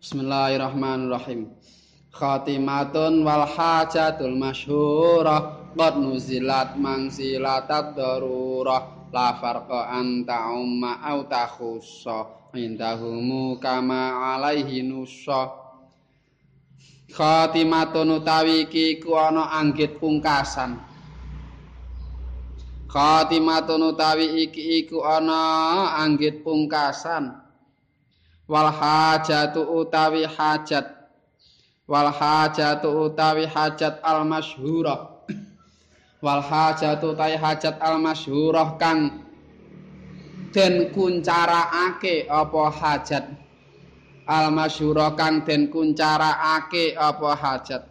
Bismillahirrahmanirrahim. Khatimatun wal hajatul masyhurah. Qad nuzilat mangsilatat darurah. La farqa anta umma au takhussa. Indahumu kama alaihi nussa. Khatimatun utawi iki ku ana anggit pungkasan. Khatimatun utawi iki iku ana anggit pungkasan wal hajatu utawi hajat. Wal hajatu utawi hajat al masyhurah wal hajatu utawi hajat al masyhurah kang den kuncarakake apa hajat? Al masyhurah kang den kuncarakake apa hajat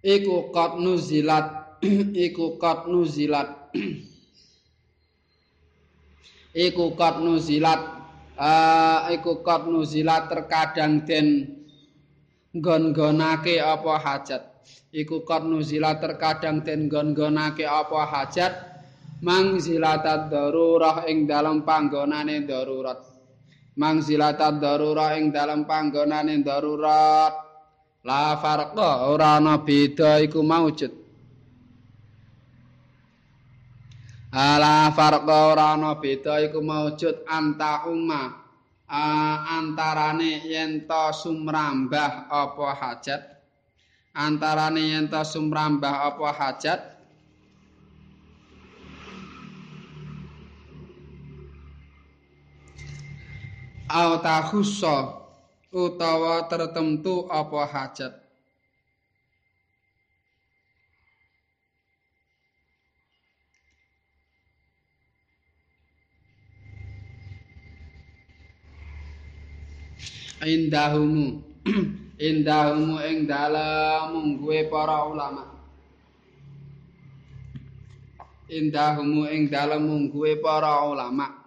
iku qad nuzilat iku kat nuzilat. Iku kat nuzilat uh, iku kat nuzilat terkadang den gon-gonake apa hajat. Iku kat nuzilat terkadang den gon-gonake apa hajat. Mangzilatat darurah ing dalam panggonane darurat. Mangzilatat darurah ing dalam panggonane darurat la farqa ora ana beda iku maujud. Ala farqa ora ana beda iku maujud anta umma. Antarane yen to sumrambah apa hajat? Antarane yen to sumrambah apa hajat? Au takhussa utawa tertentu apa hajat? Indahumu. Indahumu ing dalem mungguwe para ulama. Indahumu ing dalem mungguwe para ulama.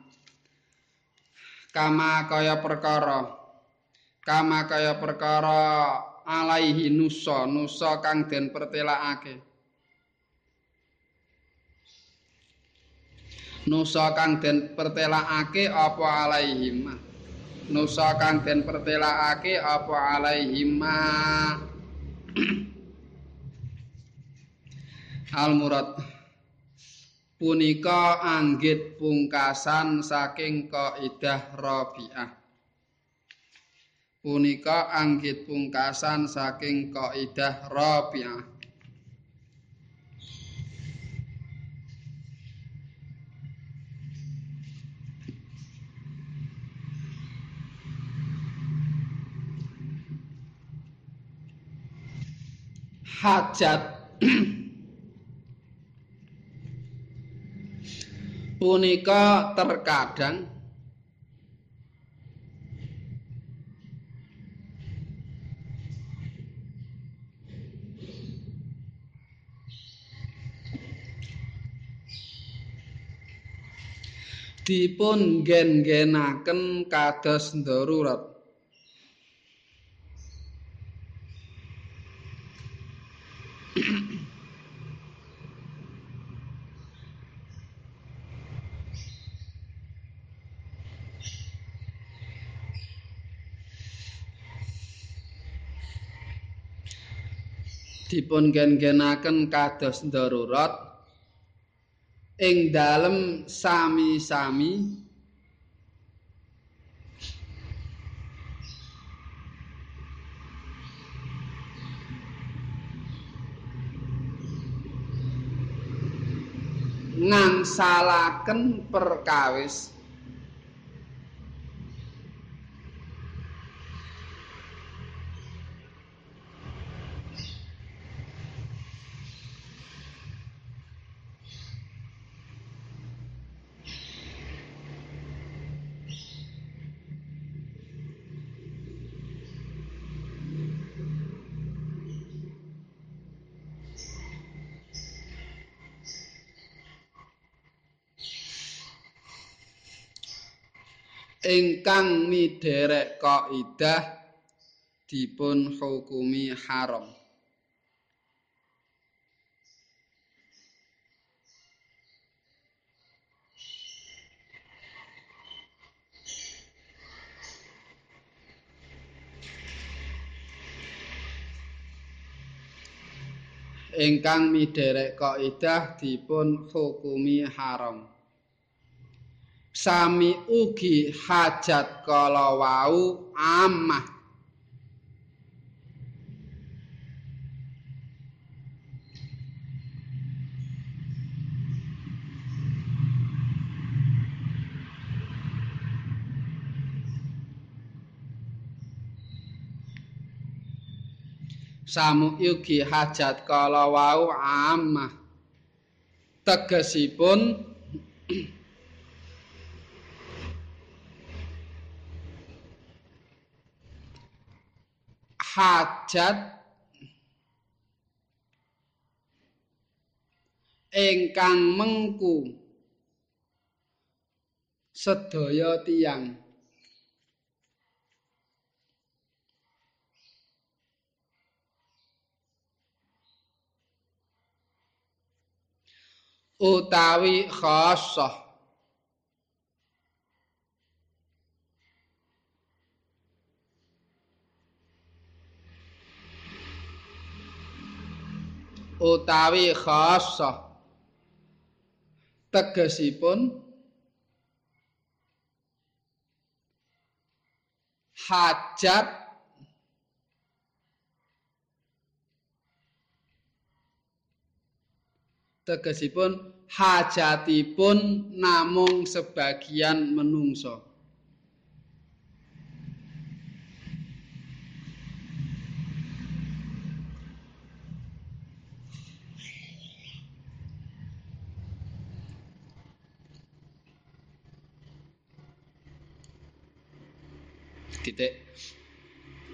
Kama kaya perkara kama kaya perkara alaihi nusa nusa kang den pertelakake. Nusa kang den pertelakake apa alaihimah nusa kang den pertelakake apa alaihima al murad punika anggit pungkasan saking kaidah rabi'ah punika anggit pungkasan saking kaidah rabi'ah. Hajat. Punika terkadang dipun gen-genaken kados darurat dipun gen-genaken kados darurat ing dalem sami-sami ngangsalaken perkawis ingkang midherek kaidah dipun hukumi haram. Ingkang midherek kaidah dipun hukumi haram. Sami ugi hajat kala wau amah. Samu yugi hajat kala wau amah. Tegesipun hajat ingkang mengku. Sedaya tiyang. Utawi khassah utawi khassah tegesipun hajat tegesipun hajatipun namung sebagian menungso titik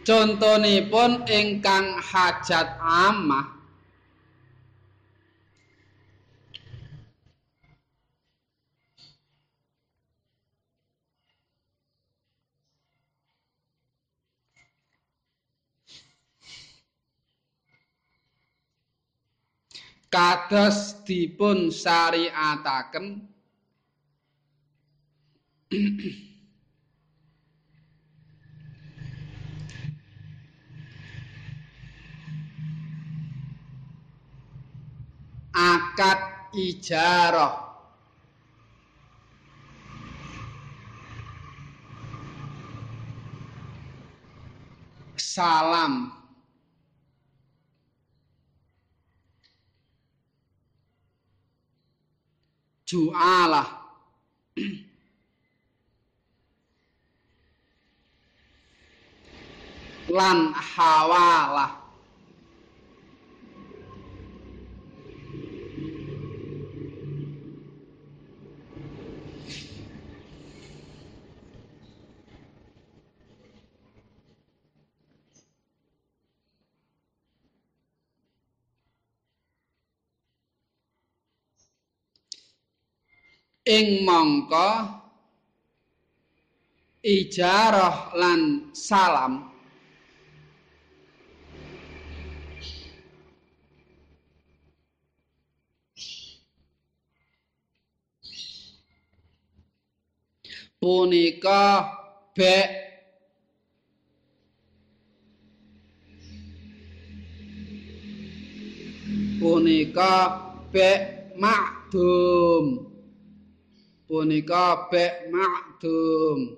contonipun ingkang hajat amah. Kados dipun syariataken akad ijarah. Salam. Ju'alah. Lan hawalah ing mangka ijarah lan salam. Punika bek punika bek makdum punika bek makdum.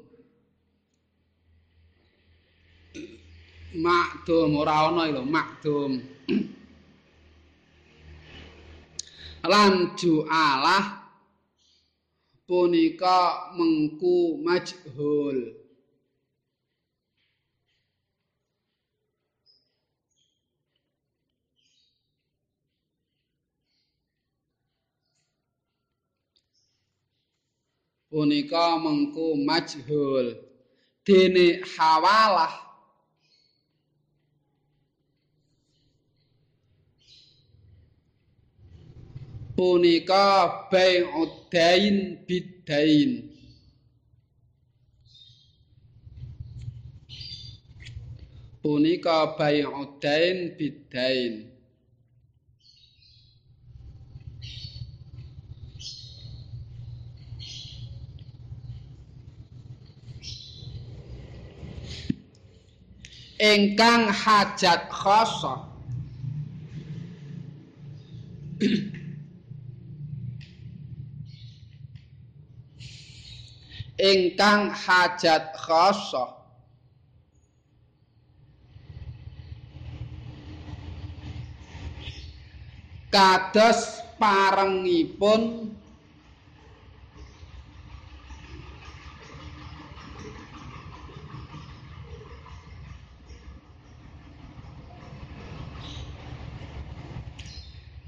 Makdum ora ana lho makdum. Lan jualah punika mengku majhul punika mengku majhul. Dene hawalah. Punika bai'udain bidain punika bai'udain bidain ingkang hajat khosoh ingkang hajat khosoh kados parengipun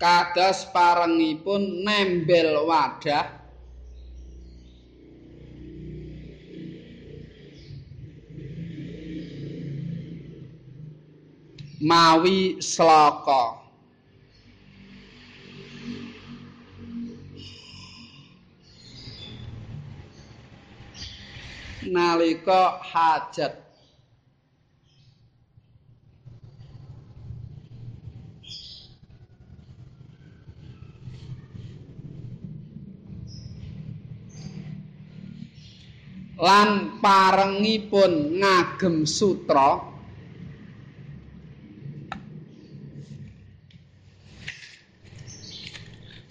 kados parengipun nembel wadah. Mawi sloka nalika hajat lan parengipun ngagem sutra.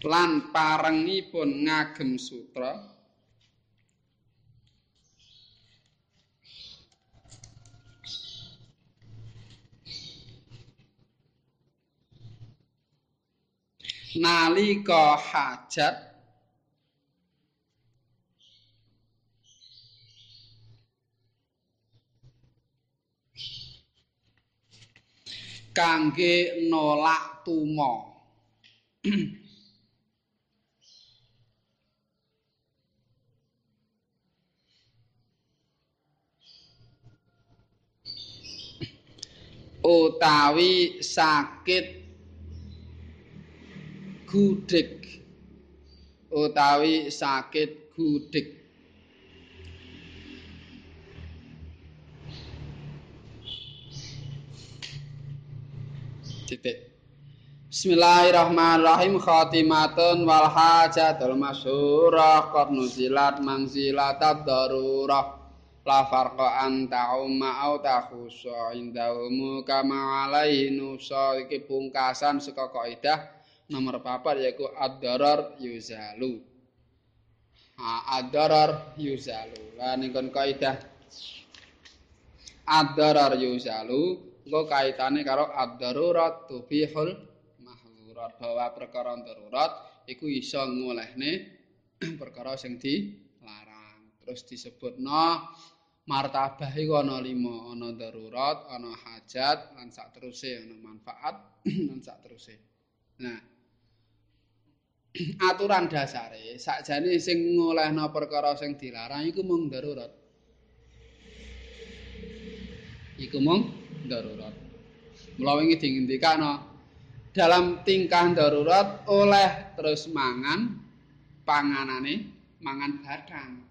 Lan parengipun ngagem sutra. Nalika hajat kangge nolak tuma utawi sakit gudhek utawi sakit gudhek titik. Bismillahirrahmanirrahim khatimatun wal hajatul masyurah qad nuzilat manzilat darurah la farqa an ta'umma au takhusu indahumu kama alaihi nusa. Iki pungkasan saka kaidah nomor 4 yaitu ad-darar yuzalu. Ha ad-darar yuzalu. Lan ingkon kaidah ad-darar yuzalu engko kaitane karo ad-darurat tubihul mahzurat bahwa perkara darurat iku iso ngolehne perkara sing dilarang. Terus disebutno martabah iku ana lima ana darurat ana hajat lan sak teruse ana manfaat lan sak teruse nah aturan dasare sakjane sing ngolehna perkara sing dilarang iku mung darurat. Iku mung darurat mula wingi dingendikano dalam tingkah darurat oleh terus mangan panganane mangan badang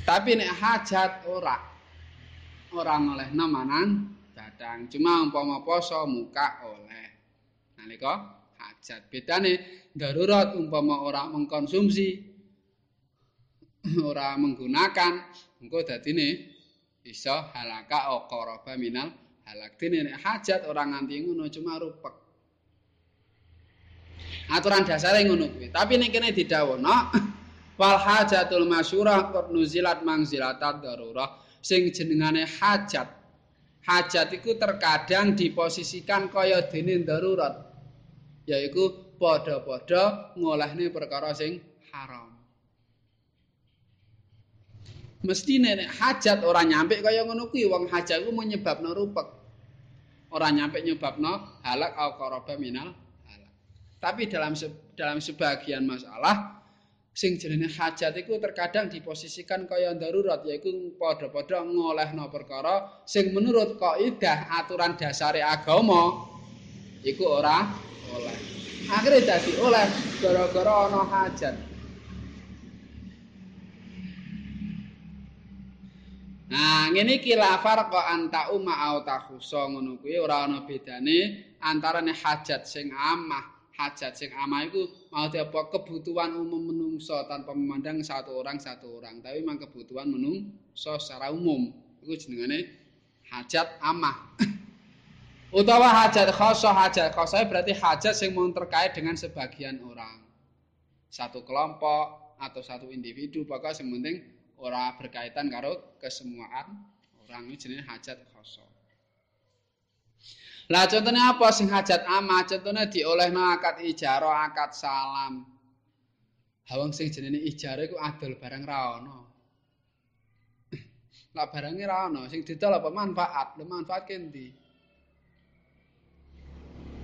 Tapi nek hajat ora. Ora oleh namanan dadang. Cuma umpama poso muka oleh. Nalika hajat. Bedane darurat umpama ora mengkonsumsi ora menggunakan engko dadine iso halaka aqraba minal halak. Dene hajat ora nganti ngono cuma rupek. Aturan dasare ngono kuwi. Tapi nek kene didhawuhna wal hajatul masyurah qad nuzilat mangzilatat darurah sing jenengane hajat hajat iku terkadang diposisikan kaya dene darurat yaiku padha-padha ngolehne perkara sing haram mesti nek hajat ora nyampe kaya ngono kuwi wong hajat iku menyebabno rupek ora nyampe nyebabno halak au qaraba minal halak tapi dalam dalam sebagian masalah sing jenenge hajat iku terkadang diposisikan kaya darurat yaiku padha-padha ngolehno perkara sing menurut kaidah aturan dasare agama iku ora oleh. Akhire dadi oleh gara-gara ana hajat. Nah, ngene iki la farqa anta umma au takhusa ngono kuwi ora ana bedane antarane hajat sing amah hajat sing ama iku mau apa kebutuhan umum menungso tanpa memandang satu orang satu orang. Tapi memang kebutuhan menungso secara umum. Iku jenengane hajat amah. Utawa hajat khosoh hajat khosoh berarti hajat yang mau terkait dengan sebagian orang. Satu kelompok atau satu individu pokoknya yang orang berkaitan karo kesemuaan orang ini jenis hajat khosoh lah contohnya apa sing hajat ama contohnya diolehno akad ijarah akad salam Hawang sing jenenge ijarah iku adol barang ra ono. Lah barange ra ono, sing didol apa manfaat? Lha manfaat kendi?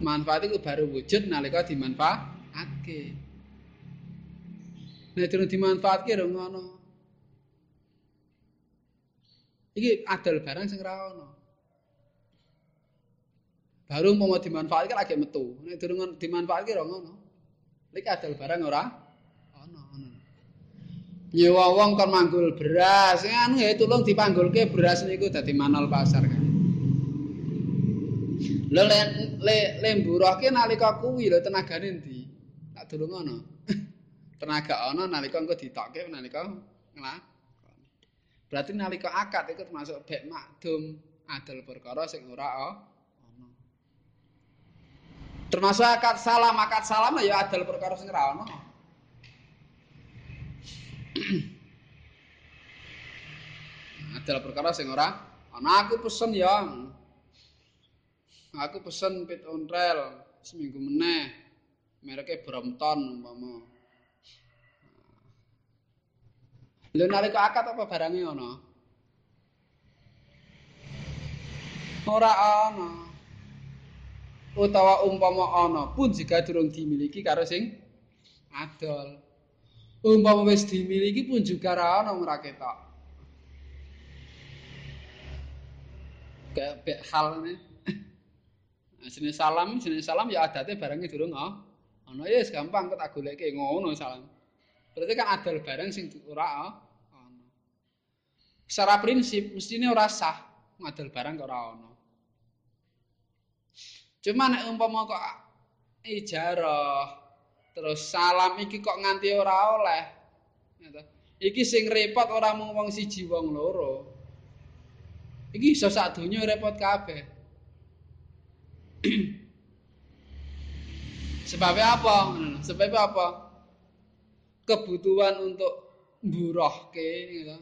Manfaat iku baru wujud nalika dimanfaatke. Nek durung dimanfaatke ora ngono. Iki adol barang sing ra ono. Baru mau dimanfaatkan lagi metu. Nek durung dimanfaatke ora ngono. Iki adol barang ora nyewa wong kon manggul beras anu ya tulung dipanggulke beras niku dadi manol pasar kan lho le le lemburohke nalika kuwi lho tenagane endi tak durung ngono tenaga ana nalika engko ditokke nalika nglakoni berarti nalika akad iku termasuk bek makdum adol perkara sing ora ana termasuk akad salam akad salam ya adol perkara sing ora ana adalah perkara sing ora ana aku pesen ya aku pesen pit onrel seminggu meneh. Mereknya Brompton umpama lho nalika akad apa barangnya ana ora ana utawa umpama ana pun jika durung dimiliki karo sing adol umpama wis dimiliki pun juga ra ono ora ketok. Kayak hal ini. jenis salam, jenis salam ya adatnya barangnya durung oh. Ono ya gampang kok tak goleke ngono salam. Berarti kan adal barang sing ora oh. Secara prinsip mestine ora sah ngadal barang kok ora ono. Cuma nek umpama kok ijarah Terus salam iki kok nganti ora oleh. Iki sing repot ora mung wong siji wong loro. Iki iso sak donya repot kabeh. Sebab apa? Sebab apa? Kebutuhan untuk mburohke gitu.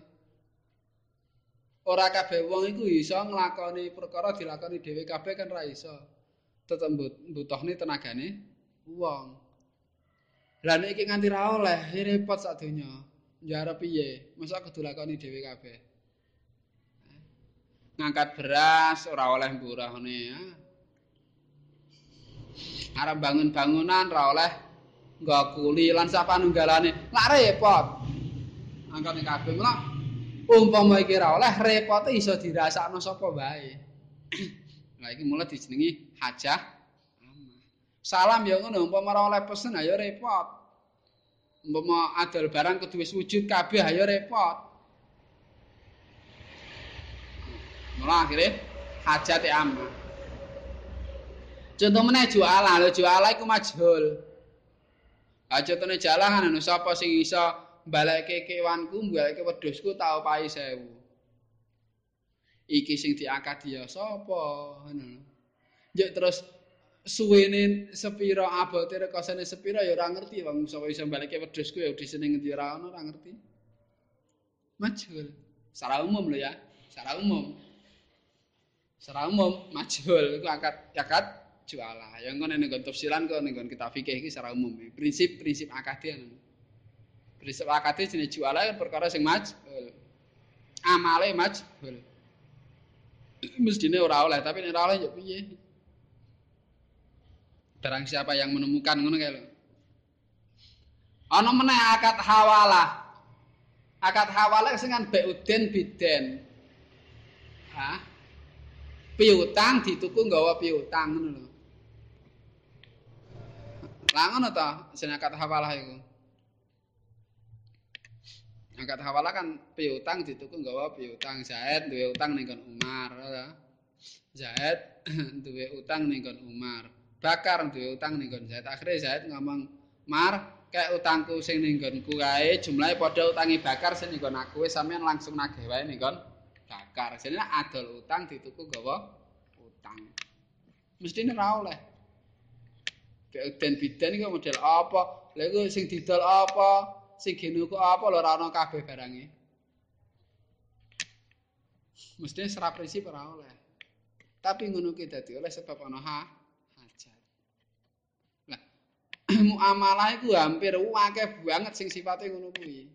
Ora kabeh wong iku iso nglakoni perkara dilakoni dhewe kabeh kan ra iso. Tetep butuhne tenagane wong. Lah nek iki nganti ra oleh, repot sak donya. Njare piye? Masa kudu lakoni dhewe kabeh. Ngangkat beras ora oleh mburahne ya. Arep bangun bangunan ora oleh nggo kuli lan sapanunggalane. Lah repot. Angkat kabeh mula umpama iki ra oleh repote iso dirasakno sapa wae. Lah iki mulai dijenengi hajah Salam ya ngono, umpama ora oleh pesen ayo repot. Umpama adol barang kudu wis wujud kabeh ayo repot. Mula akhirnya hajat ya amma. Contoh meneh jualan, lho jualan iku majhul. Ah contone jalan anu sapa sing iso mbalekke kewanku, mbalekke wedhusku tau pai sewu. Iki sing diangkat ya sapa? Ngono. Terus suwene sepira abote rekosane sepira ya ora ngerti wong sapa iso balike wedhusku ya di sini ngendi ora ono ora ngerti. Majhul. Secara umum lho ya secara umum. Secara umum majhul. Iku akad akad jualah yang ngono ning tafsiran kok ning kita fikih iki secara umum. Prinsip-prinsip akad akad jenis jualah kan perkara sing majhul amale majhul mestine ora oleh tapi nek ora oleh ya piye Barang siapa yang menemukan ngono kae lho. Ana meneh akad hawalah. Akad hawalah sing kan beuden biden. Hah? Piutang dituku nggawa piutang ngono lho. Lah ngono to, sing akad hawalah iku. Akad hawalah kan piutang dituku nggawa piutang. Zaid duwe utang ning Umar, Zaid duwe utang ning Umar. bakar duwe utang ning nggon Zaid. Akhire Zaid ngomong, "Mar, kayak utangku sing ning nggonku kae jumlahe padha utangi bakar sing nggon aku wis sampean langsung nagih wae ning bakar." Jenenge adol utang dituku gawa utang. Mestine ora oleh. Den bidan iki model apa? Lha iku sing didol apa? Sing genuku apa lho ora ana kabeh barange. Mestine secara prinsip ora oleh. Tapi ngono ki dadi oleh sebab ana ha hajat. Lah muamalah iku hampir akeh banget sing sifate ngono kuwi.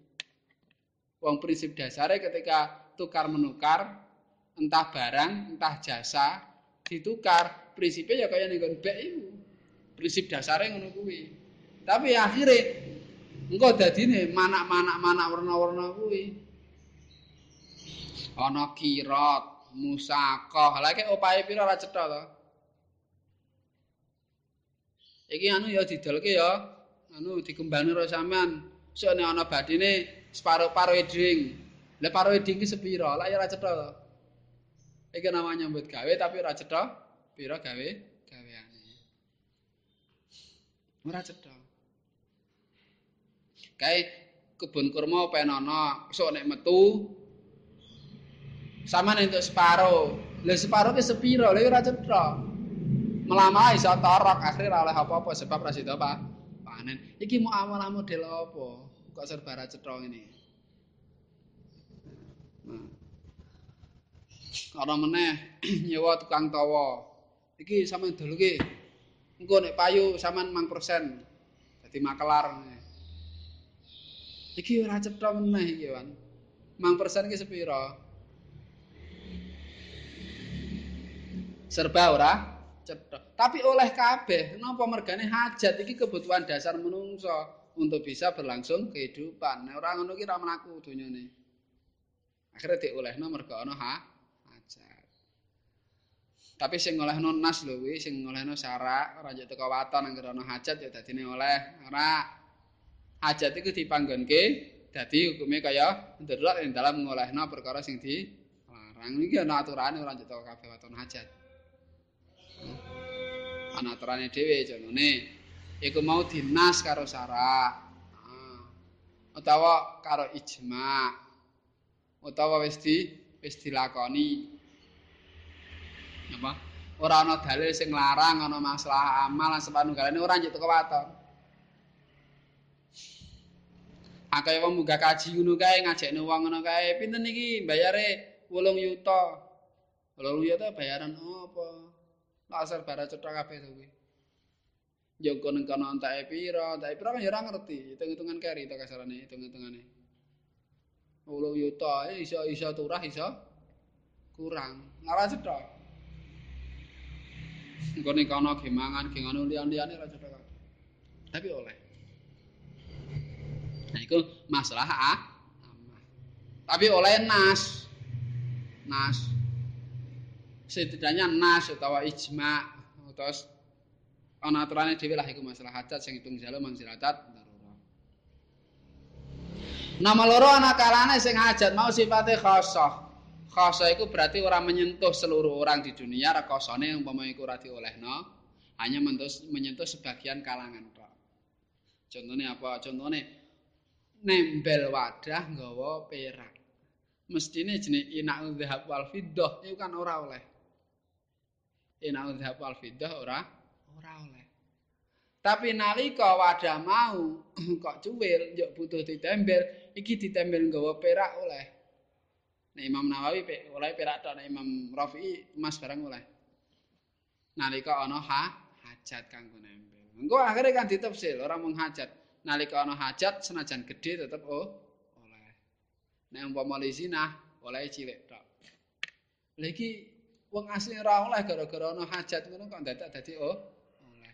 Wong prinsip dasare ketika tukar menukar entah barang, entah jasa ditukar, prinsipnya ya kaya ning bek iku. Prinsip dasare ngono kuwi. Tapi akhirnya engko dadine manak-manak-manak warna-warna kuwi. Ana kirot, musaqah. Lah iki opahe pira ora cetha to? Iki anu ya didolke ya. Anu dikembangno karo sampean. Sok nek ana badine separo-paro eding. Lah paro eding ki sepira? Lah ya ora cetha to. Iki namanya nyambut gawe tapi ora cetha pira gawe gaweane. Ora cetha. Kae kebun kurma penono, sok nek metu sama untuk separo. Lah separo ki sepira? Lah ora cetha. Melama iso torok akhire ora oleh apa-apa sebab ra sida panen. Iki mau amalah model apa? Kok serba ra cetha ngene. Ana meneh nyewa tukang tawa. Iki sampean doluke. Engko nek payu sampean 5%. Dadi makelar. Iki ora cetha meneh iki, Wan. 5% iki sepira? Serba ora cetha. Tapi oleh kabeh, napa mergane hajat iki kebutuhan dasar menungso untuk bisa berlangsung kehidupan. Nek ora ngono ki ora mlaku donyane. Akhire diolehno mergo ana ha Tapi sing olehno nas lho kuwi sing olehno syarak ora jek teko waton anggere ana hajat ya dadine oleh. Ora hajat iku dipanggonke dadi hukume kaya ndelok ing dalam ngolehno perkara sing dilarang. Iki ana aturane ora teko kabeh waton hajat. Ana aturane dhewe jenenge iku mau dinas karo syarak. utawa karo ijma utawa wis di wis dilakoni apa ora ana dalil sing larang ana masalah amal lan sepanunggalane ora teko waton akeh wong munggah kaji ngono kae ngajakne wong ngono kae. Pinten iki bayare 8 yuta. 8 yuta bayaran apa? Asal bara cetha kabeh to kuwi. Joko neng kono entek pira, entek pira kan ya ora ngerti, hitung-hitungan keri to kasarane, hitung-hitungane. 10 yuta iso iso turah iso kurang. Cetha. engko ning kono ge mangan ge ngono liyan-liyane ora cocok tapi oleh nah iku masalah ah tapi oleh nas nas setidaknya nas utawa ijma ana aturane dhewe lah iku masalah hajat sing hitung jalo mangsilatat Nama loro anak kalane sing hajat mau sifatnya khasah. Khoso iku berarti ora menyentuh seluruh orang di dunia rekosone umpama iku ora diolehno, hanya menyentuh sebagian kalangan. Contohnya apa? Contohnya nembel wadah nggawa perak. Mestine jenis inak dhahab wal fiddah itu kan ora oleh. Inak dhahab wal fiddah ora ora oleh. Tapi nalika wadah mau kok cuwil, njuk butuh ditembel, iki ditembel nggawa perak oleh. Nek Imam Nawawi pe oleh perak tok nek Imam Rafi'i emas barang oleh. Nalika ana ha hajat kanggo nempel. Engko akhire kan ditafsir ora mung hajat. Nalika ana hajat senajan gedhe tetep oh oleh. Nek umpama zina oleh cilik tok. Lha iki wong asli ora oleh gara-gara ana hajat ngono kok dadak dadi oh oleh.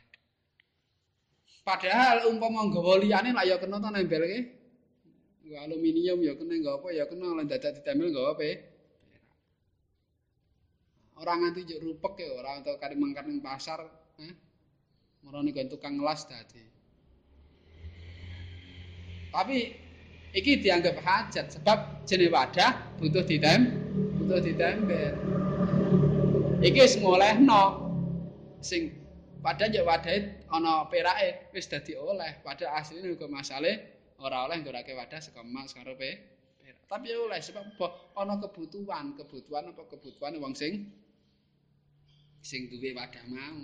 Padahal umpama nggawa liyane lak ya kena to nempelke. Nggo aluminium ya kena nggo apa ya kena lan dadak ditempel nggo apa Ora nganti juk rupek ya ora atau kari mangkat pasar, eh. Marane kan tukang ngelas dadi. Tapi iki dianggap hajat sebab jenis wadah butuh ditem butuh ditempel. Iki wis ngolehno sing padahal ya wadah ana perake wis dadi oleh padahal asline uga masalah ora oleh nggunakake wadah saka emas karo perak. Tapi oleh sebab ana kebutuhan, kebutuhan apa kebutuhan wong sing sing duwe wadah mau.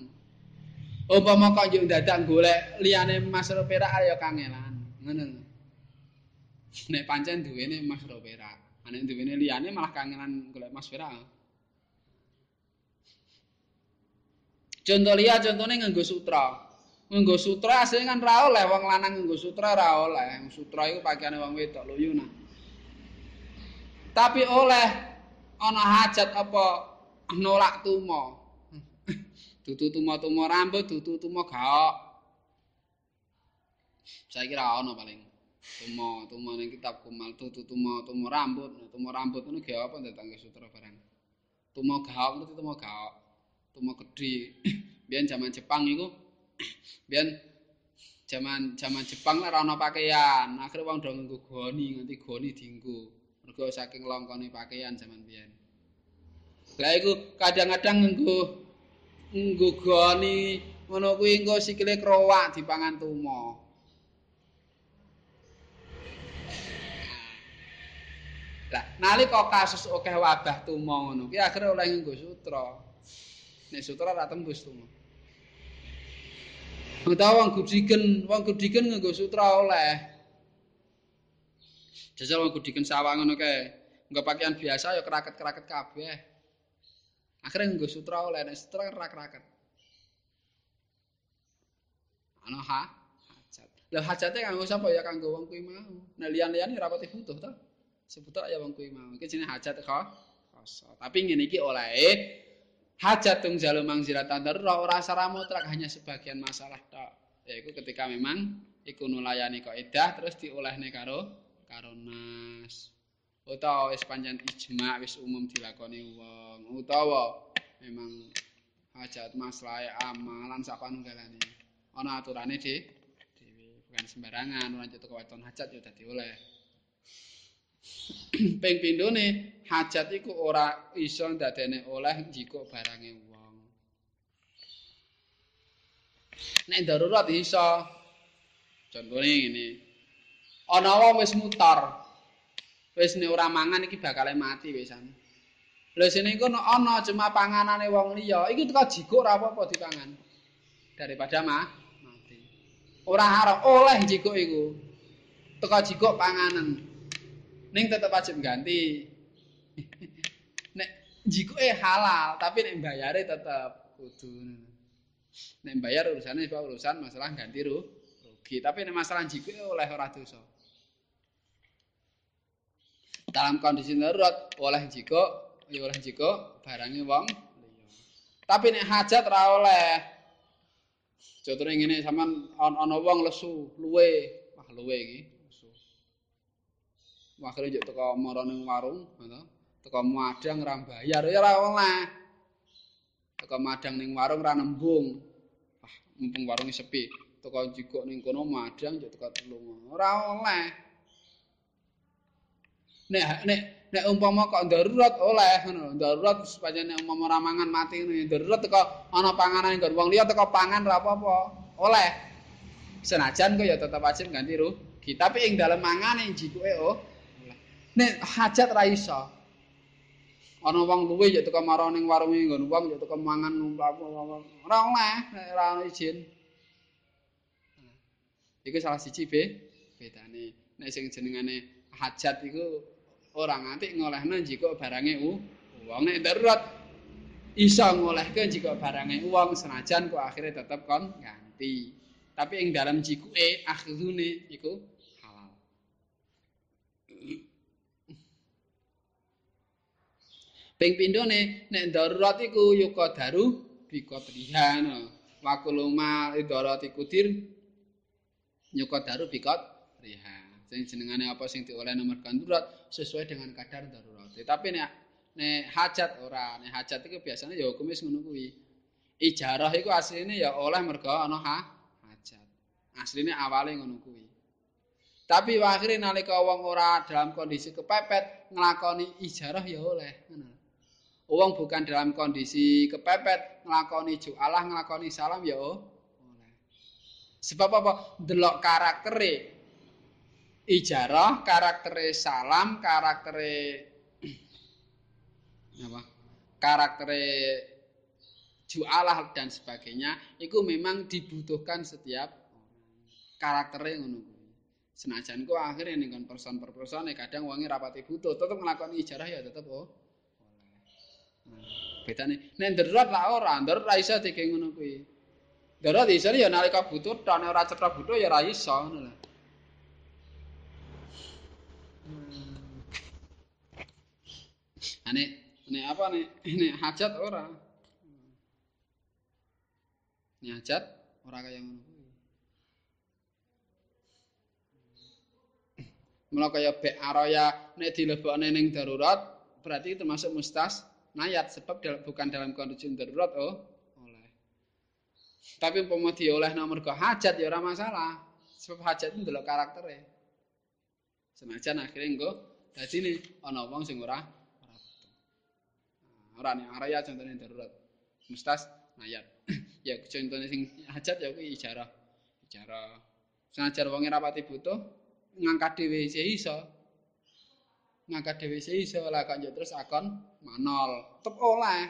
Umpama kok yo dadak golek liyane emas ro perak ya kangelan. Ngono. Nek pancen duwene emas ro perak, nek duwene liyane malah kangelan golek emas perak. Contoh liya contone nganggo sutra. Nganggo sutra asline kan ra oleh wong lanang nganggo sutra ra oleh. Sutra iku pakaiane wong wedok lho nah. Tapi oleh ana hajat apa nolak tumo. Dudu tumo-tumo rambut, dudu tumo gaok. Saya kira ana paling. Tumo, tumo ning kitab kumal, dudu tumo, tumo rambut, tumo rambut ngono ge apa datang sutra barang. Tumo gaok, ngerti tumo gaok. Tumo gedhe. Biyen zaman Jepang iku biyen zaman zaman Jepang ora ana pakaian. Akhire wong do nganggo goni, nganti goni dienggo. Mergo saking longkone pakaian zaman biyen. Lah iku kadang-kadang nganggo nggugoni ngono kuwi engko sikile krowak dipangan tumo. Lah nalika kasus akeh wabah tumo ngono kuwi akhire oleh nggo sutra. Nek sutra ora tembus tumo. Utawa wong gudigen, wong gudigen nggo sutra oleh. Jajal wong gudigen sawang ngono kae. Engko pakaian biasa ya keraket-keraket kabeh. Akhirnya nggo sutra oleh nek sutra kan rak-raket. Ana ha hajat. Lah hajate kanggo sapa ya kanggo wong kuwi mau. Nek liyan-liyane pati butuh to. Sebuta ya wong kuwi mau. Iki jenenge hajat kok. Tapi ngene iki oleh hajat tung jalur mangzilatan darurat ora secara mutlak hanya sebagian masalah tok. Yaiku ketika memang iku nulayani kaidah terus diolehne karo karo nas. utawa wis pancen ijma wis umum dilakoni wong utawa memang hajat maslahe amalan sak panunggalane ana aturane di bukan sembarangan ora njuk kewaton hajat ya dadi oleh ping pindhone hajat iku ora iso ndadene oleh jika barange wong nek darurat iso contohnya ini ana wong wis mutar wis nek ora mangan iki bakal mati wisan. Lha sene iku ana cuma panganane wong liya, iki teko jikuk ora apa-apa dipangan. Daripada mah mati. Ora haram oleh jikuk iku. Teko jikuk panganan. Ning tetep wajib ganti. nek jikuke halal, tapi nek bayare tetep kudu. Nek bayar urusane urusan masalah ganti rugi, tapi nek masalah jikuke oleh ora dosa. dalam kondisi darurat oleh jika ya oleh jika barangnya wong tapi nek hajat ra oleh contohnya sampean ana wong lesu luwe wah luwe iki lesu akhirnya juk teko marane warung ngono. Teko madang ra bayar ya ra oleh teko madang ning warung ra nembung. Wah mumpung warunge sepi. Teko jikok ning kono madang juk teko tulung ora oleh nek nek nek umpama kok darurat oleh ngono. Darurat supaya nek umpama ramangan mati ngene darurat teko ana panganan nggon. Wong liya teko pangan ora apa-apa. Oleh. Senajan kok ya tetep wajib ganti rugi. Tapi ing dalem mangane jikuke oh nek hajat ra iso. Ana wong luwe ya teko marang ning warung nggon wong ya teko mangan ora oleh ora izin. Iku salah siji be bedane. Nek sing jenengane hajat iku ora nganti ngolehna jika barange uang nek darurat iso ngolehke jika barange uang senajan kok akhirnya tetep kon ganti. Tapi ing dalam jikuke akhirune iku halal ping pindhone nek darurat iku yuka daru bika trihan wakuluma darurat iku dir yuka daru bika trihan sing jenengane apa sing dioleh nomor darurat sesuai dengan kadar darurat. Tapi nek nek hajat ora, nek hajat iku biasanya ya hukume ngono kuwi. Ijarah iku asline ya oleh mergo ana ha, hajat. Asline awale ngono kuwi. Tapi akhire nalika wong ora dalam kondisi kepepet nglakoni ijarah ya oleh ngono. Wong bukan dalam kondisi kepepet nglakoni jualah nglakoni salam ya oleh. Sebab apa? Delok karaktere ijarah, karaktere salam, karaktere apa? Karaktere jualah dan sebagainya itu memang dibutuhkan setiap karakternya ngono. Senajan kok akhirnya ning kon person per person kadang wonge rapati butuh, tetep nglakoni ijarah ya tetep oh. Bedane nek darurat lah ora, darurat ra iso dike ngono kuwi. Darurat iso ya nalika butuh, nek ora cetha butuh ya ra iso ngono lho. Ane nek apa nek nek hajat ora. Nek hajat ora kaya ngono kuwi. Mula kaya bek araya nek dilebokne ning darurat berarti termasuk mustas nayat sebab bukan dalam kondisi darurat oh oleh. Tapi umpama oleh nomor ke hajat ya ora masalah. Sebab hajat itu ndelok karaktere. Senajan akhirnya engko dadi ne ana wong sing ora ora. Ora nek araya contohnya darurat. Mustas nayat. ya contohnya sing hajat ya kuwi ijarah. Ijarah. Senajan wong ora pati butuh ngangkat dhewe iso. Ngangkat dhewe iso lah kok terus akon manol. Tetep oleh.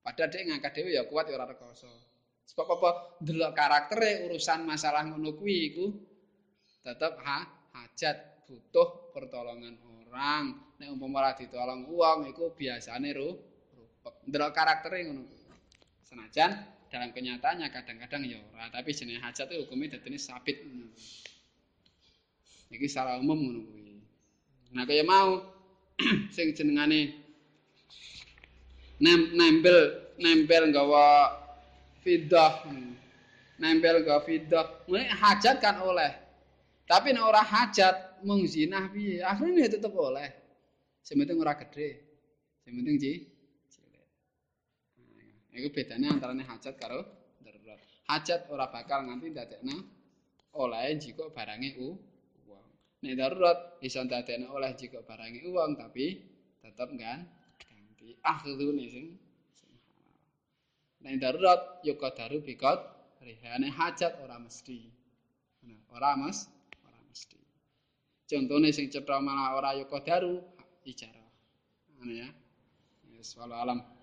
Padahal dia ngangkat dhewe ya kuat ya ora rekoso. Sebab apa? Delok karaktere urusan masalah ngono kuwi iku tetep ha hajat butuh pertolongan orang. Nek umpama ora ditolong wong iku biasane ru rupek. Delok karaktere ngono. Senajan dalam kenyataannya kadang-kadang ya ora, tapi jenenge hajat itu hukumnya dadine sabit. Iki secara umum ngono kuwi. Nah kaya mau sing jenengane nem nempel nempel gawa fidah. Nempel gawa fidah. Mulai hajat kan oleh. Tapi nek ora hajat mung zinah piye? Akhirnya tetep oleh. Sing penting ora gedhe. Sing penting ji iku bedane antarane hajat karo darurat. Hajat ora bakal nganti dadekna oleh jika barange u Nek darurat iso dadekne oleh jika barangi uang tapi tetep kan ganti akhdune sing. Nek darurat yo daru bikot rihane hajat ora mesti. Ora mas, ora mesti. Contone sing cetha malah ora yo daru ijarah. Ana ya. Wis alam.